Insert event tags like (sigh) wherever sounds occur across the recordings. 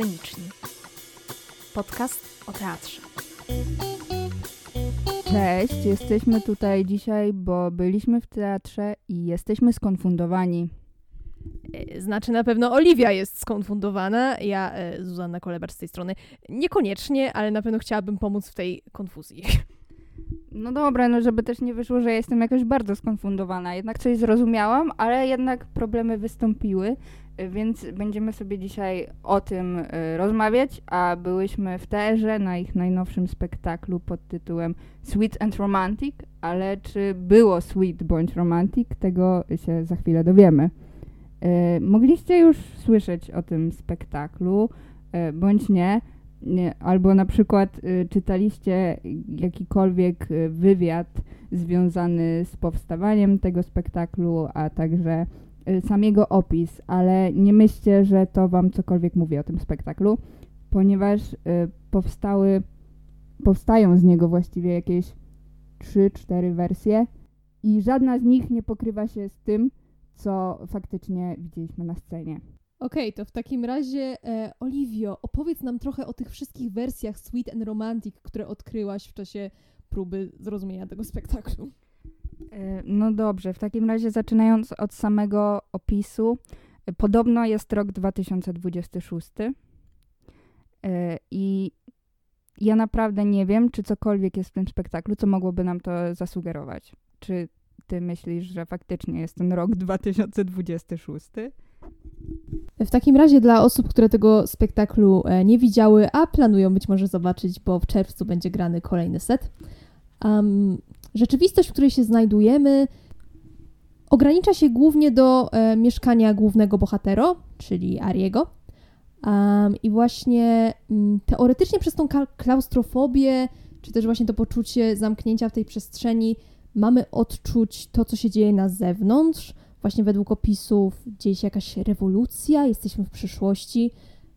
Sceniczni. Podcast o teatrze. Cześć, jesteśmy tutaj dzisiaj, bo byliśmy w teatrze i jesteśmy skonfundowani. E, Znaczy na pewno Oliwia jest skonfundowana, ja, e, Zuzanna Kolebacz z tej strony, niekoniecznie, ale na pewno chciałabym pomóc w tej konfuzji. (laughs) No dobra, no żeby też nie wyszło, że jestem jakoś bardzo skonfundowana. Jednak coś zrozumiałam, ale jednak problemy wystąpiły, więc będziemy sobie dzisiaj o tym y, rozmawiać, a byłyśmy w teatrze na ich najnowszym spektaklu pod tytułem Sweet and Romantic, ale czy było sweet bądź romantic, tego się za chwilę dowiemy. Y, Mogliście już słyszeć o tym spektaklu, y, bądź nie. Nie, albo na przykład y, czytaliście jakikolwiek y, wywiad związany z powstawaniem tego spektaklu, a także y, sam jego opis, ale nie myślcie, że to wam cokolwiek mówi o tym spektaklu, ponieważ y, powstały, powstają z niego właściwie jakieś 3-4 wersje i żadna z nich nie pokrywa się z tym, co faktycznie widzieliśmy na scenie. Okej, to w takim razie, e, Oliwio, opowiedz nam trochę o tych wszystkich wersjach Sweet and Romantic, które odkryłaś w czasie próby zrozumienia tego spektaklu. E, No dobrze, w takim razie zaczynając od samego opisu, podobno jest rok 2026 e, i ja naprawdę nie wiem, czy cokolwiek jest w tym spektaklu, co mogłoby nam to zasugerować. Czy ty myślisz, że faktycznie jest ten rok 2026? W takim razie dla osób, które tego spektaklu e, nie widziały, a planują być może zobaczyć, bo w czerwcu będzie grany kolejny set, um, rzeczywistość, w której się znajdujemy, ogranicza się głównie do e, mieszkania głównego bohatera, czyli Ariego. Um, I właśnie mm, teoretycznie przez tą klaustrofobię, czy też właśnie to poczucie zamknięcia w tej przestrzeni, mamy odczuć to, co się dzieje na zewnątrz. Właśnie według opisów dzieje się jakaś rewolucja, jesteśmy w przyszłości.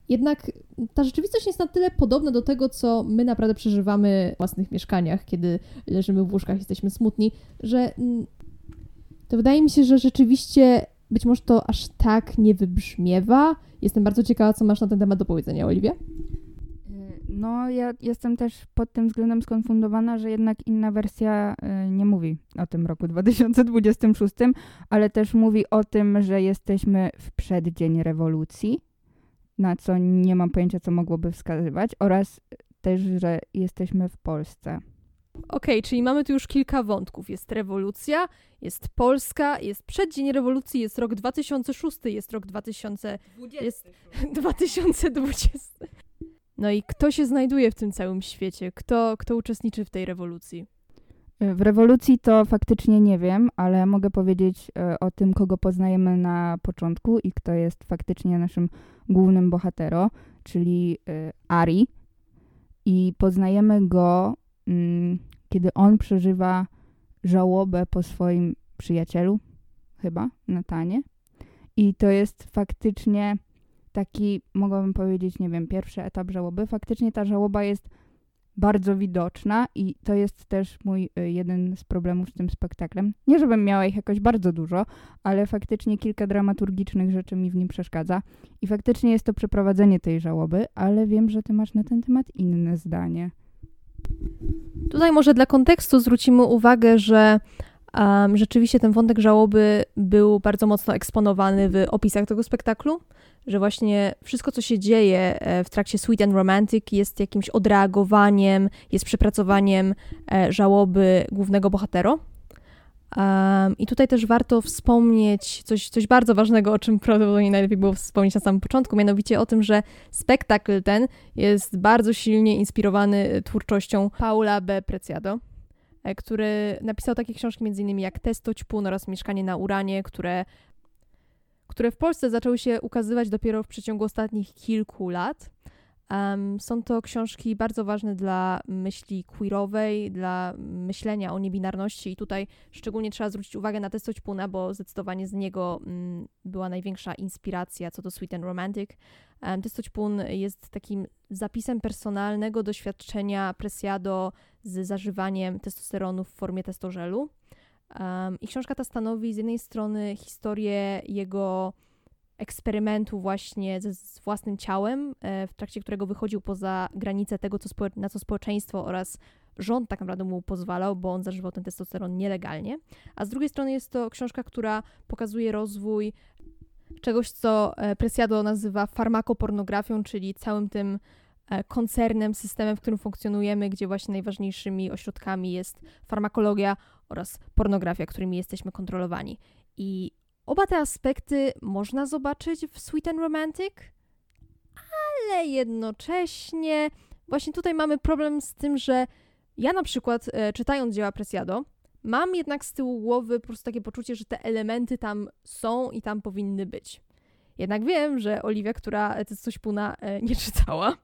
Jednak ta rzeczywistość jest na tyle podobna do tego, co my naprawdę przeżywamy w własnych mieszkaniach, kiedy leżymy w łóżkach, jesteśmy smutni, że mm, to wydaje mi się, że rzeczywiście być może to aż tak nie wybrzmiewa. Jestem bardzo ciekawa, co masz na ten temat do powiedzenia, Oliwia. No, ja jestem też pod tym względem skonfundowana, że jednak inna wersja e, nie mówi o tym roku 2026, ale też mówi o tym, że jesteśmy w przeddzień rewolucji, na co nie mam pojęcia, co mogłoby wskazywać, oraz też, że jesteśmy w Polsce. Okej, czyli mamy tu już kilka wątków. Jest rewolucja, jest Polska, jest przeddzień rewolucji, jest rok 2006, jest rok 2000, jest 2020. (laughs) No i kto się znajduje w tym całym świecie? Kto, kto uczestniczy w tej rewolucji? E, W rewolucji to faktycznie nie wiem, ale mogę powiedzieć e, o tym, kogo poznajemy na początku i kto jest faktycznie naszym głównym bohatero, czyli e, Ari. I poznajemy go, mm, kiedy on przeżywa żałobę po swoim przyjacielu, chyba, Natanie. I to jest faktycznie taki, mogłabym powiedzieć, nie wiem, pierwszy etap żałoby. Faktycznie ta żałoba jest bardzo widoczna i to jest też mój y, jeden z problemów z tym spektaklem. Nie, żebym miała ich jakoś bardzo dużo, ale faktycznie kilka dramaturgicznych rzeczy mi w nim przeszkadza i faktycznie jest to przeprowadzenie tej żałoby, ale wiem, że ty masz na ten temat inne zdanie. Tutaj może dla kontekstu zwrócimy uwagę, że um, rzeczywiście ten wątek żałoby był bardzo mocno eksponowany w opisach tego spektaklu, że właśnie wszystko, co się dzieje e, w trakcie Sweet and Romantic jest jakimś odreagowaniem, jest przepracowaniem e, żałoby głównego bohatera. Um, I tutaj też warto wspomnieć coś, coś bardzo ważnego, o czym prawdopodobnie najlepiej było wspomnieć na samym początku, mianowicie o tym, że spektakl ten jest bardzo silnie inspirowany twórczością Paula B. Preciado, e, który napisał takie książki m.in. jak Testo Ćpun oraz Mieszkanie na Uranie, które, które w Polsce zaczęły się ukazywać dopiero w przeciągu ostatnich kilku lat. Um, są to książki bardzo ważne dla myśli queerowej, dla myślenia o niebinarności i tutaj szczególnie trzeba zwrócić uwagę na Testo Ćpuna, bo zdecydowanie z niego mm, była największa inspiracja co do Sweet and Romantic. Um, Testo Ćpun jest takim zapisem personalnego doświadczenia Presiado z zażywaniem testosteronu w formie testożelu. Um, I książka ta stanowi z jednej strony historię jego eksperymentu właśnie z własnym ciałem, e, w trakcie którego wychodził poza granice tego, co na co społeczeństwo oraz rząd tak naprawdę mu pozwalał, bo on zażywał ten testosteron nielegalnie. A z drugiej strony jest to książka, która pokazuje rozwój czegoś, co e, Presiado nazywa farmakopornografią, czyli całym tym koncernem, systemem, w którym funkcjonujemy, gdzie właśnie najważniejszymi ośrodkami jest farmakologia oraz pornografia, którymi jesteśmy kontrolowani. I oba te aspekty można zobaczyć w Sweet and Romantic, ale jednocześnie właśnie tutaj mamy problem z tym, że ja na przykład e, czytając dzieła Presiado, mam jednak z tyłu głowy po prostu takie poczucie, że te elementy tam są i tam powinny być. Jednak wiem, że Oliwia, która coś puna e, (laughs) nie czytała,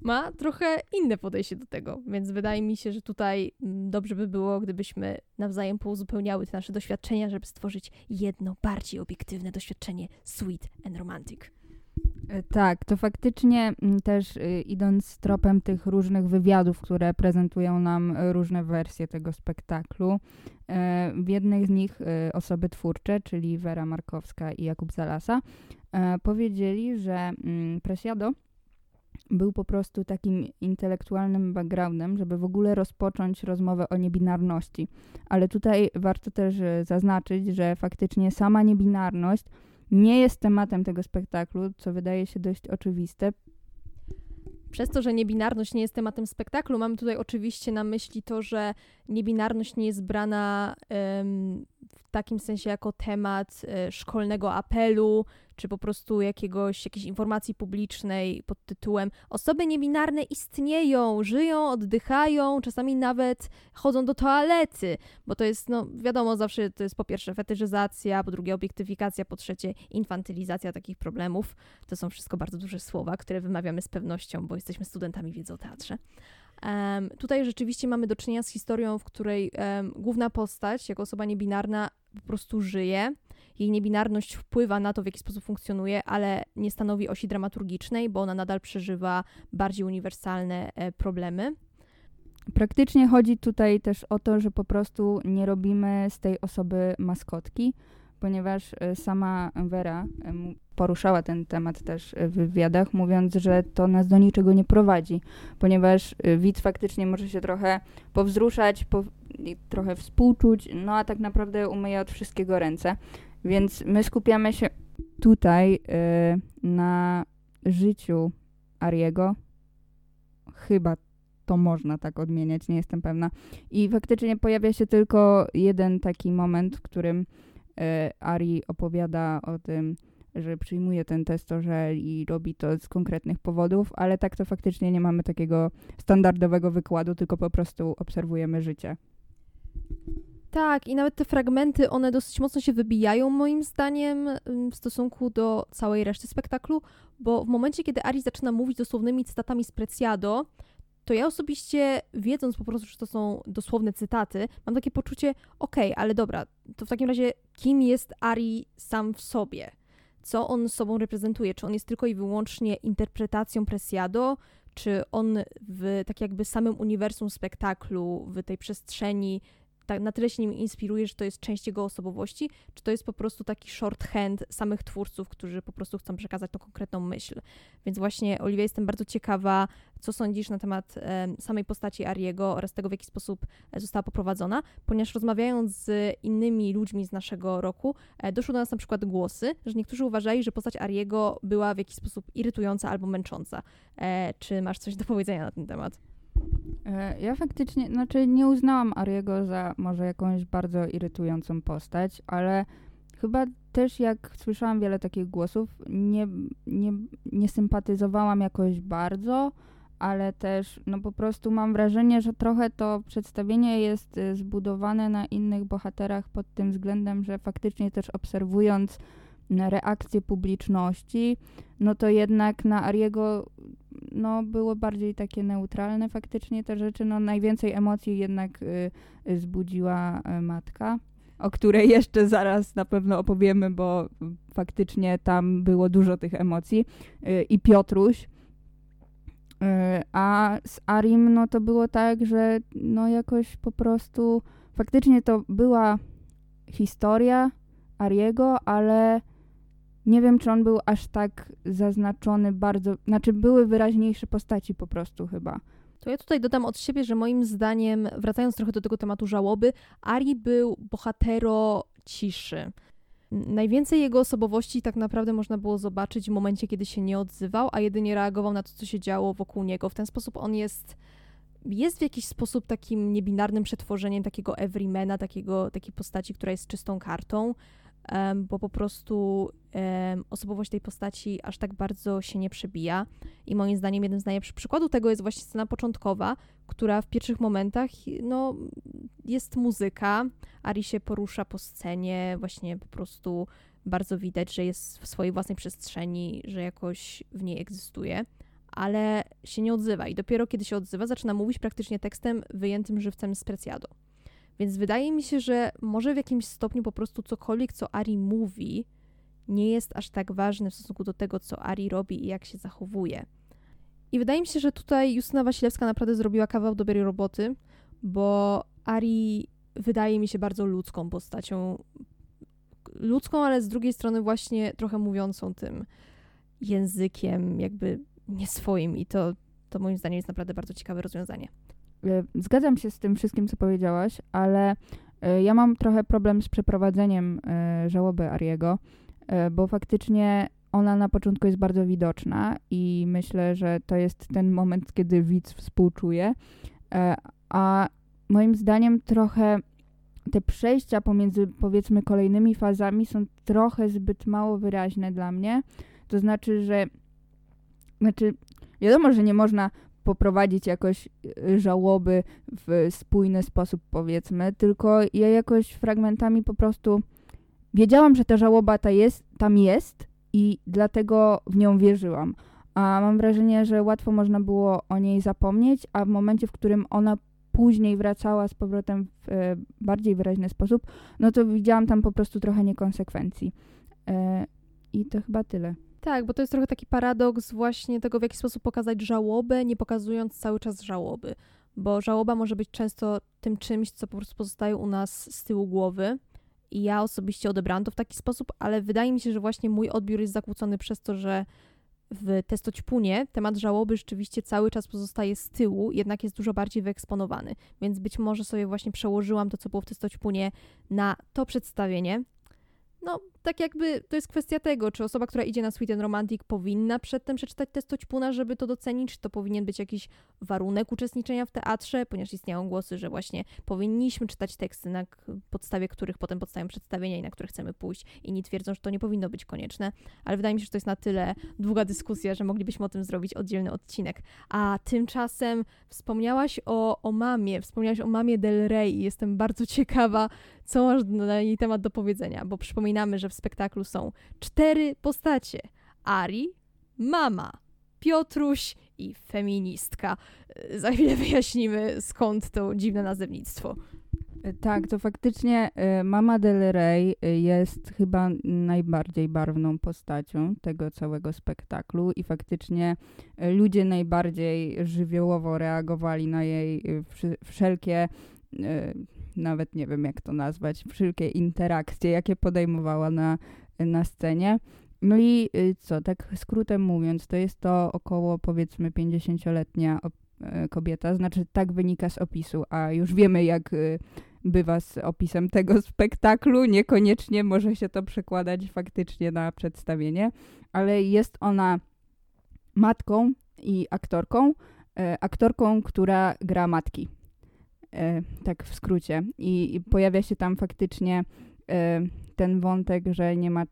ma trochę inne podejście do tego, więc wydaje mi się, że tutaj mm, dobrze by było, gdybyśmy nawzajem pouzupełniały te nasze doświadczenia, żeby stworzyć jedno bardziej obiektywne doświadczenie sweet and romantic. E, tak, to faktycznie mm, też y, idąc tropem tych różnych wywiadów, które prezentują nam różne wersje tego spektaklu, e, w jednej z nich y, osoby twórcze, czyli Wera Markowska i Jakub Zalasa, e, powiedzieli, że mm, Presiado był po prostu takim intelektualnym backgroundem, żeby w ogóle rozpocząć rozmowę o niebinarności. Ale tutaj warto też zaznaczyć, że faktycznie sama niebinarność nie jest tematem tego spektaklu, co wydaje się dość oczywiste. Przez to, że niebinarność nie jest tematem spektaklu, mamy tutaj oczywiście na myśli to, że niebinarność nie jest brana w takim sensie jako temat e, szkolnego apelu, czy po prostu jakiegoś, jakiejś informacji publicznej pod tytułem osoby niebinarne istnieją, żyją, oddychają, czasami nawet chodzą do toalety, bo to jest, no wiadomo, zawsze to jest po pierwsze fetyszyzacja, po drugie obiektyfikacja, po trzecie infantylizacja takich problemów. To są wszystko bardzo duże słowa, które wymawiamy z pewnością, bo jesteśmy studentami wiedzy o teatrze. Um, tutaj rzeczywiście mamy do czynienia z historią, w której um, główna postać, jako osoba niebinarna, po prostu żyje. Jej niebinarność wpływa na to, w jaki sposób funkcjonuje, ale nie stanowi osi dramaturgicznej, bo ona nadal przeżywa bardziej uniwersalne e, problemy. Praktycznie chodzi tutaj też o to, że po prostu nie robimy z tej osoby maskotki, ponieważ e, sama Vera poruszała ten temat też w wywiadach, mówiąc, że to nas do niczego nie prowadzi, ponieważ widz faktycznie może się trochę powzruszać, po, trochę współczuć, no a tak naprawdę umyje od wszystkiego ręce. Więc my skupiamy się tutaj y, na życiu Ariego. Chyba to można tak odmieniać, nie jestem pewna. I faktycznie pojawia się tylko jeden taki moment, w którym Ari opowiada o tym, że przyjmuje ten testożel i robi to z konkretnych powodów, ale tak to faktycznie nie mamy takiego standardowego wykładu, tylko po prostu obserwujemy życie. Tak, i nawet te fragmenty, one dosyć mocno się wybijają moim zdaniem w stosunku do całej reszty spektaklu, bo w momencie, kiedy Ari zaczyna mówić dosłownymi cytatami z Preciado, to ja osobiście, wiedząc po prostu, że to są dosłowne cytaty, mam takie poczucie, okej, okay, ale dobra, to w takim razie kim jest Ari sam w sobie? Co on sobą reprezentuje? Czy on jest tylko i wyłącznie interpretacją Presiado? Czy on w tak jakby samym uniwersum spektaklu, w tej przestrzeni tak, na tyle się nim inspiruje, że to jest część jego osobowości, czy to jest po prostu taki shorthand samych twórców, którzy po prostu chcą przekazać tą konkretną myśl. Więc właśnie, Oliwia, jestem bardzo ciekawa, co sądzisz na temat e, samej postaci Ariego oraz tego, w jaki sposób e, została poprowadzona, ponieważ rozmawiając z innymi ludźmi z naszego roku, e, doszło do nas na przykład głosy, że niektórzy uważali, że postać Ariego była w jakiś sposób irytująca albo męcząca. E, czy masz coś do powiedzenia na ten temat? E, ja faktycznie, znaczy nie uznałam Ariego za może jakąś bardzo irytującą postać, ale chyba też jak słyszałam wiele takich głosów, nie, nie, nie sympatyzowałam jakoś bardzo, ale też no po prostu mam wrażenie, że trochę to przedstawienie jest y, zbudowane na innych bohaterach pod tym względem, że faktycznie też obserwując reakcje publiczności, no to jednak na Ariego no, było bardziej takie neutralne faktycznie te rzeczy. No, najwięcej emocji jednak y, y, zbudziła y, matka, o której (laughs) jeszcze zaraz na pewno opowiemy, bo faktycznie tam było dużo tych emocji. Y, I Piotruś. Y, a z Arim, no to było tak, że no jakoś po prostu faktycznie to była historia Ariego, ale nie wiem, czy on był aż tak zaznaczony bardzo, znaczy były wyraźniejsze postaci po prostu chyba. To ja tutaj dodam od siebie, że moim zdaniem, wracając trochę do tego tematu żałoby, Ari był bohatero ciszy. Najwięcej jego osobowości tak naprawdę można było zobaczyć w momencie, kiedy się nie odzywał, a jedynie reagował na to, co się działo wokół niego. W ten sposób on jest, jest w jakiś sposób takim niebinarnym przetworzeniem takiego everymana, takiego, takiej postaci, która jest czystą kartą, bo po prostu osobowość tej postaci aż tak bardzo się nie przebija. I moim zdaniem jednym z najlepszych przykładów tego jest właśnie scena początkowa, która w pierwszych momentach no, jest muzyka, Ari się porusza po scenie, właśnie po prostu bardzo widać, że jest w swojej własnej przestrzeni, że jakoś w niej egzystuje, ale się nie odzywa i dopiero kiedy się odzywa, zaczyna mówić praktycznie tekstem wyjętym żywcem z Preciado. Więc wydaje mi się, że może w jakimś stopniu po prostu cokolwiek, co Ari mówi, nie jest aż tak ważne w stosunku do tego, co Ari robi i jak się zachowuje. I wydaje mi się, że tutaj Justyna Wasilewska naprawdę zrobiła kawał dobrej roboty, bo Ari wydaje mi się bardzo ludzką postacią. Ludzką, ale z drugiej strony właśnie trochę mówiącą tym językiem jakby nie swoim i to, to moim zdaniem jest naprawdę bardzo ciekawe rozwiązanie. E, zgadzam się z tym wszystkim, co powiedziałaś, ale e, ja mam trochę problem z przeprowadzeniem e, żałoby Ariego, bo faktycznie ona na początku jest bardzo widoczna i myślę, że to jest ten moment, kiedy widz współczuje. A moim zdaniem trochę te przejścia pomiędzy powiedzmy kolejnymi fazami są trochę zbyt mało wyraźne dla mnie. To znaczy, że znaczy wiadomo, że nie można poprowadzić jakoś y, żałoby w spójny sposób, powiedzmy, tylko ja jakoś fragmentami po prostu wiedziałam, że ta żałoba ta jest, tam jest i dlatego w nią wierzyłam. A mam wrażenie, że łatwo można było o niej zapomnieć, a w momencie, w którym ona później wracała z powrotem w e, bardziej wyraźny sposób, no to widziałam tam po prostu trochę niekonsekwencji. E, I to chyba tyle. Tak, bo to jest trochę taki paradoks właśnie tego, w jaki sposób pokazać żałobę, nie pokazując cały czas żałoby. Bo żałoba może być często tym czymś, co po prostu pozostaje u nas z tyłu głowy. I ja osobiście odebrałam to w taki sposób, ale wydaje mi się, że właśnie mój odbiór jest zakłócony przez to, że w testoćpunie temat żałoby rzeczywiście cały czas pozostaje z tyłu, jednak jest dużo bardziej wyeksponowany. Więc być może sobie właśnie przełożyłam to, co było w testoćpunie na to przedstawienie, no, tak jakby to jest kwestia tego, czy osoba, która idzie na Sweet and Romantic powinna przedtem przeczytać test Oćpuna, żeby to docenić, czy to powinien być jakiś warunek uczestniczenia w teatrze, ponieważ istnieją głosy, że właśnie powinniśmy czytać teksty, na podstawie których potem powstają przedstawienia i na które chcemy pójść. Inni twierdzą, że to nie powinno być konieczne, ale wydaje mi się, że to jest na tyle długa dyskusja, że moglibyśmy o tym zrobić oddzielny odcinek. A tymczasem wspomniałaś o, o mamie, wspomniałaś o mamie Del Rey i jestem bardzo ciekawa, co masz na jej temat do powiedzenia, bo przypominamy, że w spektaklu są cztery postacie. Ari, mama, Piotruś i feministka. Za chwilę (laughs) wyjaśnimy, skąd to dziwne nazewnictwo. Tak, to faktycznie y, Mama Del Rey jest chyba najbardziej barwną postacią tego całego spektaklu i faktycznie ludzie najbardziej żywiołowo reagowali na jej wszelkie nawet nie wiem jak to nazwać, wszelkie interakcje, jakie podejmowała na, na scenie. No i y, co, tak skrótem mówiąc, to jest to około powiedzmy 50-letnia e, kobieta, znaczy tak wynika z opisu, a już wiemy jak y, bywa z opisem tego spektaklu, niekoniecznie może się to przekładać faktycznie na przedstawienie, ale jest ona matką i aktorką, aktorką, która gra matki. E, tak w skrócie. I, I, pojawia się tam faktycznie e, ten wątek, że nie ma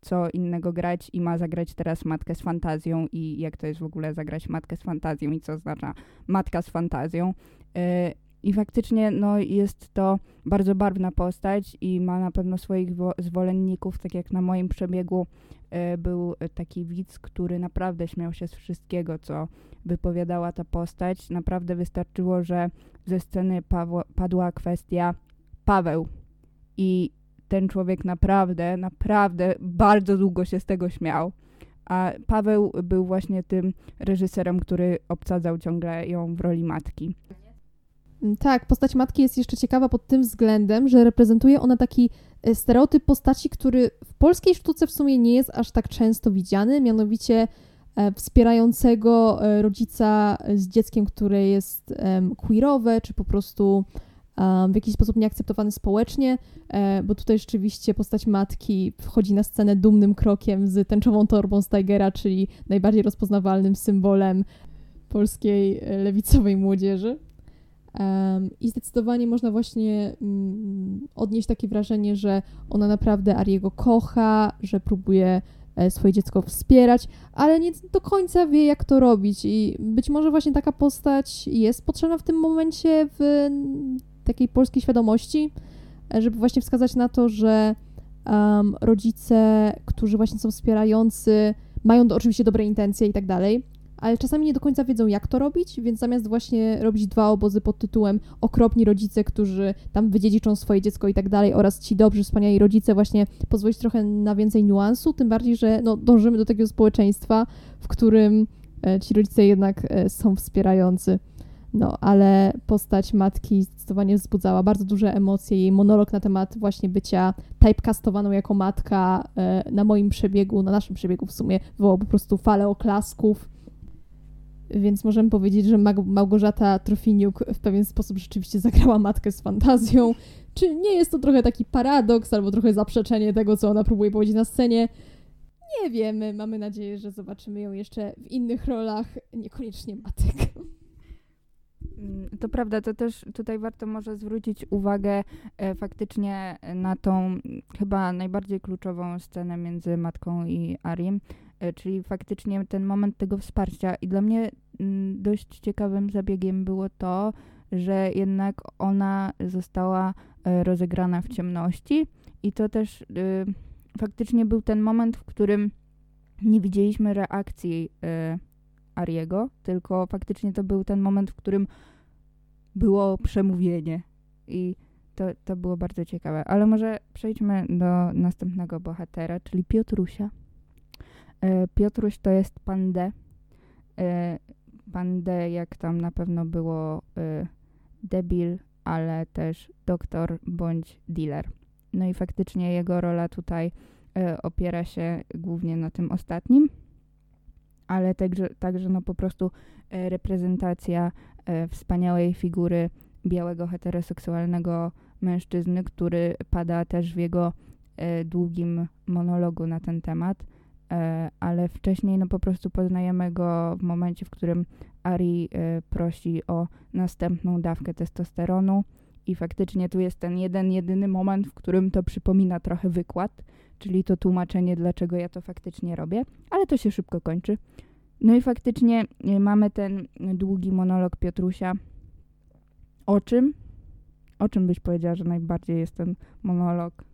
co innego grać i ma zagrać teraz matkę z fantazją i jak to jest w ogóle zagrać matkę z fantazją i co oznacza matka z fantazją. E, I faktycznie no, jest to bardzo barwna postać i ma na pewno swoich zwolenników, tak jak na moim przebiegu był taki widz, który naprawdę śmiał się z wszystkiego, co wypowiadała ta postać. Naprawdę wystarczyło, że ze sceny padła kwestia Paweł. I ten człowiek naprawdę, naprawdę bardzo długo się z tego śmiał. A Paweł był właśnie tym reżyserem, który obsadzał ciągle ją w roli matki. Tak, postać matki jest jeszcze ciekawa pod tym względem, że reprezentuje ona taki e, stereotyp postaci, który w polskiej sztuce w sumie nie jest aż tak często widziany, mianowicie wspierającego e, rodzica z dzieckiem, które jest queerowe, czy po prostu w jakiś sposób nieakceptowany społecznie, bo tutaj rzeczywiście postać matki wchodzi na scenę dumnym krokiem z tęczową torbą z czyli najbardziej rozpoznawalnym symbolem polskiej lewicowej młodzieży. I zdecydowanie można właśnie mm, odnieść takie wrażenie, że ona naprawdę Ariego kocha, że próbuje e, swoje dziecko wspierać, ale nie do końca wie, jak to robić. I być może właśnie taka postać jest potrzebna w tym momencie w takiej polskiej świadomości, e, żeby właśnie wskazać na to, że um, rodzice, którzy właśnie są wspierający, mają do, oczywiście dobre intencje i tak dalej, ale czasami nie do końca wiedzą, jak to robić, więc zamiast właśnie robić dwa obozy pod tytułem okropni rodzice, którzy tam wydziedziczą swoje dziecko i tak dalej, oraz ci dobrzy, wspaniali rodzice, właśnie pozwolić trochę na więcej niuansu, tym bardziej, że no, dążymy do takiego społeczeństwa, w którym e, ci rodzice jednak e, są wspierający. No, ale postać matki zdecydowanie wzbudzała bardzo duże emocje. Jej monolog na temat właśnie bycia typecastowaną jako matka e, na moim przebiegu, na naszym przebiegu w sumie, wywołał po prostu falę oklasków więc możemy powiedzieć, że Małgorzata Trofiniuk w pewien sposób rzeczywiście zagrała matkę z fantazją. Czy nie jest to trochę taki paradoks albo trochę zaprzeczenie tego, co ona próbuje powiedzieć na scenie? Nie wiemy. Mamy nadzieję, że zobaczymy ją jeszcze w innych rolach, niekoniecznie matek. Mm, to prawda, to też tutaj warto może zwrócić uwagę e, faktycznie na tą chyba najbardziej kluczową scenę między matką i Arim, czyli faktycznie ten moment tego wsparcia. I dla mnie mm, dość ciekawym zabiegiem było to, że jednak ona została e, rozegrana w ciemności i to też faktycznie był ten moment, w którym nie widzieliśmy reakcji Ariego, tylko faktycznie to był ten moment, w którym było przemówienie. I to, to było bardzo ciekawe. Ale może przejdźmy do następnego bohatera, czyli Piotrusia. E, Piotruś to jest pan D. E, pan D, jak tam na pewno było e, debil, ale też doktor bądź dealer. No i faktycznie jego rola tutaj opiera się głównie na tym ostatnim, ale także, także no po prostu reprezentacja wspaniałej figury białego heteroseksualnego mężczyzny, który pada też w jego długim monologu na ten temat, ale wcześniej no po prostu poznajemy go w momencie, w którym Ari e, prosi o następną dawkę testosteronu i faktycznie tu jest ten jeden, jedyny moment, w którym to przypomina trochę wykład, czyli to tłumaczenie, dlaczego ja to faktycznie robię, ale to się szybko kończy. No i faktycznie y, mamy ten długi monolog Piotrusia. O czym? O czym byś powiedziała, że najbardziej jest ten monolog?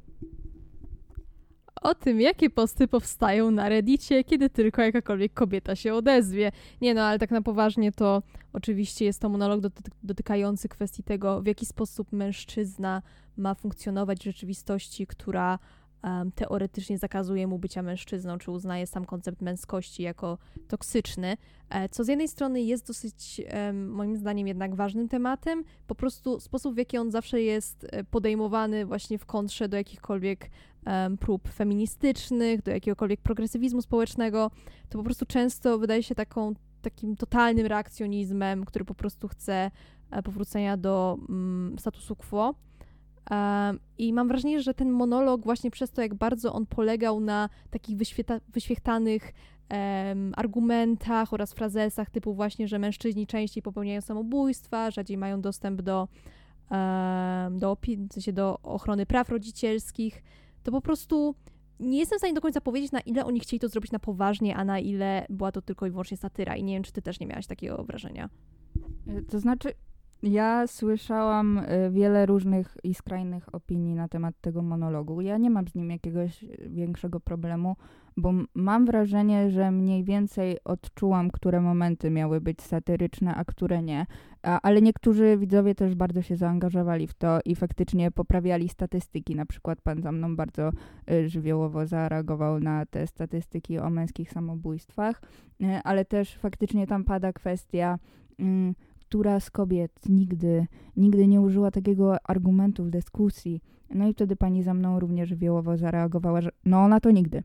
O tym, jakie posty powstają na Reddicie, kiedy tylko jakakolwiek kobieta się odezwie. Nie no, ale tak na poważnie to oczywiście jest to monolog dotykający kwestii tego, w jaki sposób mężczyzna ma funkcjonować w rzeczywistości, która um, teoretycznie zakazuje mu bycia mężczyzną, czy uznaje sam koncept męskości jako toksyczny, e, co z jednej strony jest dosyć, um, moim zdaniem, jednak ważnym tematem, po prostu sposób, w jaki on zawsze jest e, podejmowany właśnie w kontrze do jakichkolwiek prób feministycznych, do jakiegokolwiek progresywizmu społecznego, to po prostu często wydaje się taką, takim totalnym reakcjonizmem, który po prostu chce e, powrócenia do mm, statusu quo. I mam wrażenie, że ten monolog, właśnie przez to, jak bardzo on polegał na takich wyświechtanych um, argumentach oraz frazesach, typu właśnie, że mężczyźni częściej popełniają samobójstwa, rzadziej mają dostęp do, do, opi- w sensie do ochrony praw rodzicielskich, to po prostu nie jestem w stanie do końca powiedzieć, na ile oni chcieli to zrobić na poważnie, a na ile była to tylko i wyłącznie satyra. I nie wiem, czy ty też nie miałaś takiego wrażenia. To znaczy, ja słyszałam y, wiele różnych i skrajnych opinii na temat tego monologu. Ja nie mam z nim jakiegoś większego problemu, bo mam wrażenie, że mniej więcej odczułam, które momenty miały być satyryczne, a które nie. A, ale niektórzy widzowie też bardzo się zaangażowali w to i faktycznie poprawiali statystyki. Na przykład pan za mną bardzo y, żywiołowo zareagował na te statystyki o męskich samobójstwach, y, ale też faktycznie tam pada kwestia. Y, która z kobiet nigdy, nigdy nie użyła takiego argumentu w dyskusji. No i wtedy pani za mną również wiełowo zareagowała, że no ona to nigdy.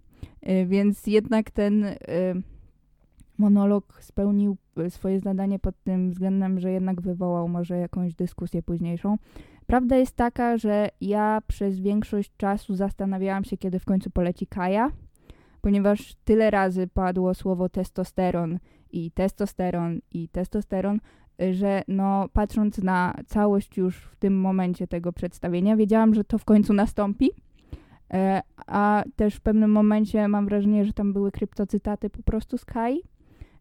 Y, więc jednak ten y, monolog spełnił y, swoje zadanie pod tym względem, że jednak wywołał może jakąś dyskusję późniejszą. Prawda jest taka, że ja przez większość czasu zastanawiałam się, kiedy w końcu poleci Kaja, ponieważ tyle razy padło słowo testosteron i testosteron i testosteron, że no patrząc na całość już w tym momencie tego przedstawienia, wiedziałam, że to w końcu nastąpi. E, a też w pewnym momencie mam wrażenie, że tam były kryptocytaty po prostu Kai.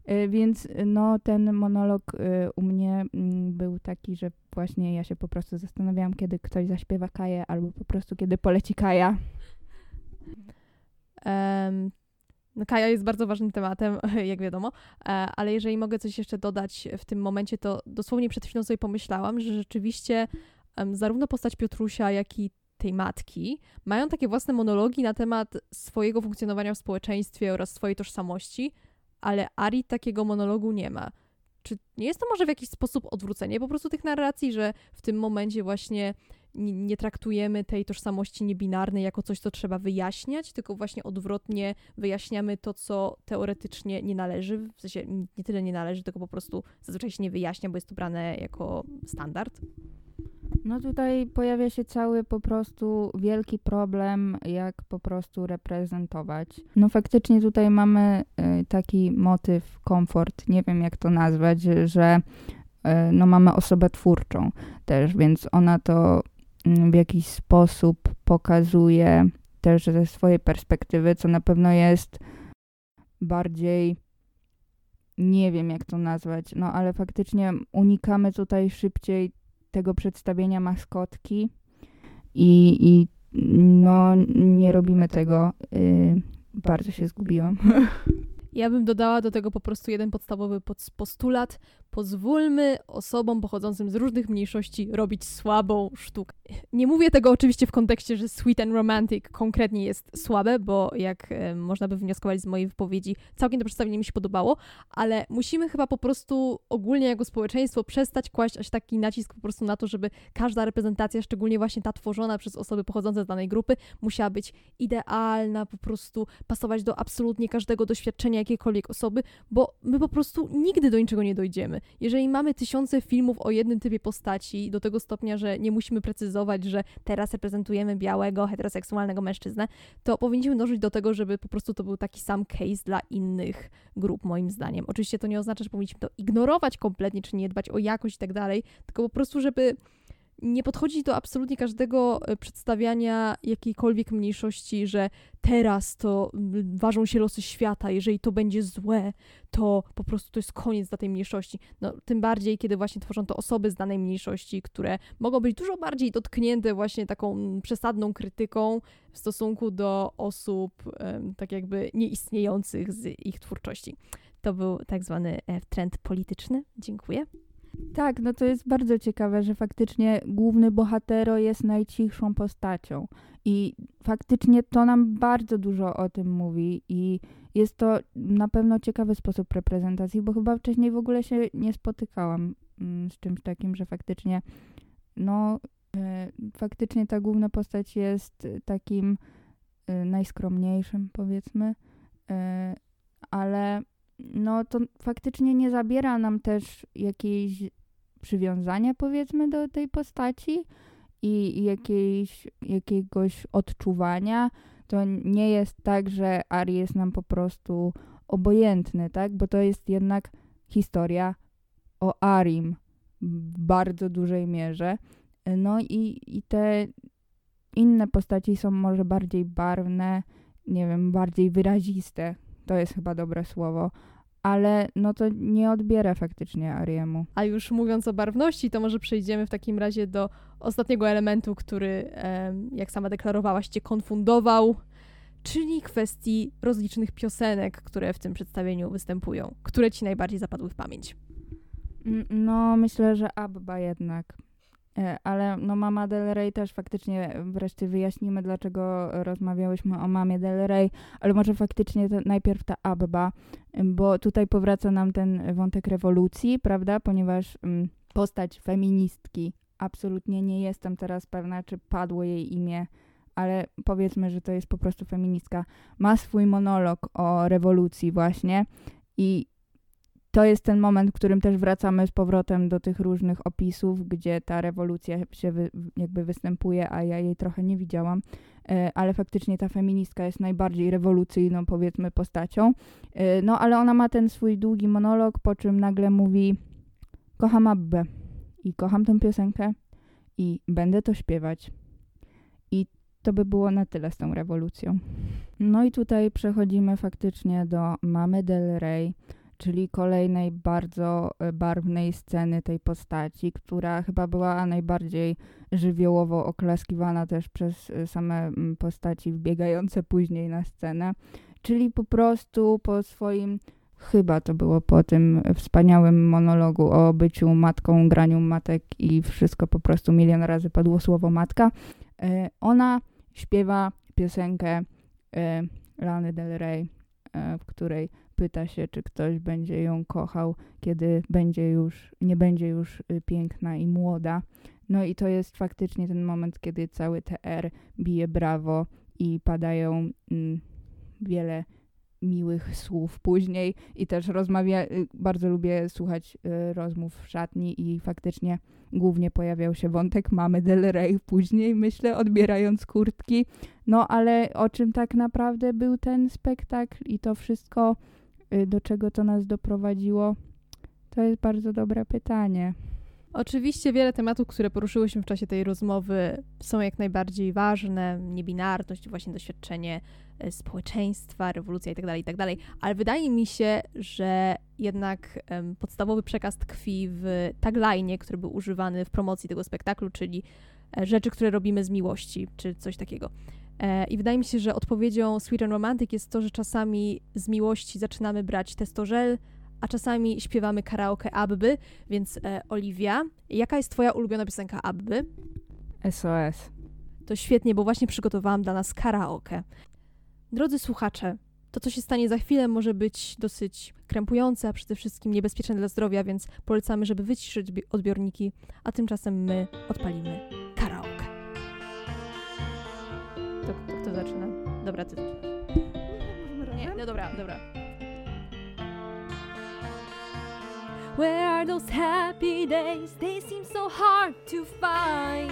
E, więc no ten monolog e, u mnie mm, był taki, że właśnie ja się po prostu zastanawiałam, kiedy ktoś zaśpiewa Kaję, albo po prostu kiedy poleci Kaja. Um, no Kaja jest bardzo ważnym tematem, (laughs) jak wiadomo, e, ale jeżeli mogę coś jeszcze dodać w tym momencie, to dosłownie przed chwilą sobie pomyślałam, że rzeczywiście zarówno postać Piotrusia, jak i tej matki mają takie własne monologi na temat swojego funkcjonowania w społeczeństwie oraz swojej tożsamości, ale Ari takiego monologu nie ma. Czy nie jest to może w jakiś sposób odwrócenie po prostu tych narracji, że w tym momencie właśnie nie, traktujemy tej tożsamości niebinarnej jako coś, co trzeba wyjaśniać, tylko właśnie odwrotnie wyjaśniamy to, co teoretycznie nie należy, w sensie nie tyle nie należy, tylko po prostu zazwyczaj się nie wyjaśnia, bo jest to brane jako standard. No tutaj pojawia się cały po prostu wielki problem, jak po prostu reprezentować. No faktycznie tutaj mamy y, taki motyw, komfort, nie wiem jak to nazwać, że y, no mamy osobę twórczą też, więc ona to w jakiś sposób pokazuje też ze swojej perspektywy, co na pewno jest bardziej nie wiem jak to nazwać, no ale faktycznie unikamy tutaj szybciej tego przedstawienia maskotki i, i no nie robimy tego. Yy, bardzo się zgubiłam. (laughs) Ja bym dodała do tego po prostu jeden podstawowy postulat. Pozwólmy osobom pochodzącym z różnych mniejszości robić słabą sztukę. Nie mówię tego oczywiście w kontekście, że Sweet and Romantic konkretnie jest słabe, bo jak e, można by wnioskować z mojej wypowiedzi, całkiem to przedstawienie mi się podobało, ale musimy chyba po prostu ogólnie jako społeczeństwo przestać kłaść aż taki nacisk po prostu na to, żeby każda reprezentacja, szczególnie właśnie ta tworzona przez osoby pochodzące z danej grupy, musiała być idealna, po prostu pasować do absolutnie każdego doświadczenia jakiejkolwiek osoby, bo my po prostu nigdy do niczego nie dojdziemy. Jeżeli mamy tysiące filmów o jednym typie postaci, do tego stopnia, że nie musimy precyzować, że teraz reprezentujemy białego, heteroseksualnego mężczyznę, to powinniśmy dążyć do tego, żeby po prostu to był taki sam case dla innych grup, moim zdaniem. Oczywiście to nie oznacza, że powinniśmy to ignorować kompletnie, czy nie dbać o jakość i tak dalej, tylko po prostu, żeby nie podchodzi do absolutnie każdego e, przedstawiania jakiejkolwiek mniejszości, że teraz to ważą się losy świata, jeżeli to będzie złe, to po prostu to jest koniec dla tej mniejszości. No, tym bardziej, kiedy właśnie tworzą to osoby z danej mniejszości, które mogą być dużo bardziej dotknięte właśnie taką przesadną krytyką w stosunku do osób tak jakby nieistniejących z ich twórczości. To był tak zwany e, trend polityczny. Dziękuję. Tak, no to jest bardzo ciekawe, że faktycznie główny bohatero jest najcichszą postacią. I faktycznie to nam bardzo dużo o tym mówi i jest to na pewno ciekawy sposób reprezentacji, bo chyba wcześniej w ogóle się nie spotykałam mm, z czymś takim, że faktycznie no e, faktycznie ta główna postać jest takim e, najskromniejszym powiedzmy, e, ale no to faktycznie nie zabiera nam też jakiejś przywiązania, powiedzmy, do tej postaci i jakiejś, jakiegoś odczuwania. To nie jest tak, że Ari jest nam po prostu obojętny, tak? Bo to jest jednak historia o Arim w bardzo dużej mierze. No i, i te inne postaci są może bardziej barwne, nie wiem, bardziej wyraziste. To jest chyba dobre słowo ale no to nie odbiera faktycznie Ariemu. A już mówiąc o barwności, to może przejdziemy w takim razie do ostatniego elementu, który, jak sama deklarowałaś, cię konfundował, czyli kwestii rozlicznych piosenek, które w tym przedstawieniu występują. Które ci najbardziej zapadły w pamięć? No, myślę, że Abba jednak. E, ale no Mama Del Rey też faktycznie wreszcie wyjaśnimy, dlaczego rozmawiałyśmy o mamie Del Rey, ale może faktycznie najpierw ta Abba, bo tutaj powraca nam ten wątek rewolucji, prawda, ponieważ mm, postać feministki, absolutnie nie jestem teraz pewna, czy padło jej imię, ale powiedzmy, że to jest po prostu feministka, ma swój monolog o rewolucji właśnie i to jest ten moment, w którym też wracamy z powrotem do tych różnych opisów, gdzie ta rewolucja się wy, jakby występuje, a ja jej trochę nie widziałam, e, ale faktycznie ta feministka jest najbardziej rewolucyjną, powiedzmy, postacią. E, no, ale ona ma ten swój długi monolog, po czym nagle mówi: Kocham Abbę i kocham tę piosenkę i będę to śpiewać. I to by było na tyle z tą rewolucją. No i tutaj przechodzimy faktycznie do Mamy Del Rey czyli kolejnej bardzo e, barwnej sceny tej postaci, która chyba była najbardziej żywiołowo oklaskiwana też przez e, same postaci wbiegające później na scenę. Czyli po prostu po swoim, chyba to było po tym wspaniałym monologu o byciu matką, graniu matek i wszystko po prostu milion razy padło słowo matka. E, ona śpiewa piosenkę Lany Del Rey, w której pyta się, czy ktoś będzie ją kochał, kiedy będzie już, nie będzie już y, piękna i młoda. No i to jest faktycznie ten moment, kiedy cały TR bije brawo i padają mm, wiele miłych słów później i też rozmawia, y, bardzo lubię słuchać y, rozmów w szatni i faktycznie głównie pojawiał się wątek mamy Del Rey później, myślę, odbierając kurtki. No ale o czym tak naprawdę był ten spektakl i to wszystko do czego to nas doprowadziło? To jest bardzo dobre pytanie. Oczywiście wiele tematów, które poruszyłyśmy w czasie tej rozmowy, są jak najbardziej ważne. Niebinarność, właśnie doświadczenie y, społeczeństwa, rewolucja itd., tak itd., tak ale wydaje mi się, że jednak um, podstawowy przekaz tkwi w tagline, który był używany w promocji tego spektaklu, czyli e, rzeczy, które robimy z miłości, czy coś takiego. E, I wydaje mi się, że odpowiedzią Sweet and Romantic jest to, że czasami z miłości zaczynamy brać testożel, a czasami śpiewamy karaoke Abby, więc e, Oliwia, jaka jest twoja ulubiona piosenka Abby? SOS. To świetnie, bo właśnie przygotowałam dla nas karaoke. Drodzy słuchacze, to, co się stanie za chwilę, może być dosyć krępujące, a przede wszystkim niebezpieczne dla zdrowia, więc polecamy, żeby wyciszyć odbiorniki, a tymczasem my odpalimy To, to kto zaczyna? Dobra, ty zaczynasz. Nie, no dobra, dobra. Where are those happy days? They seem so hard to find.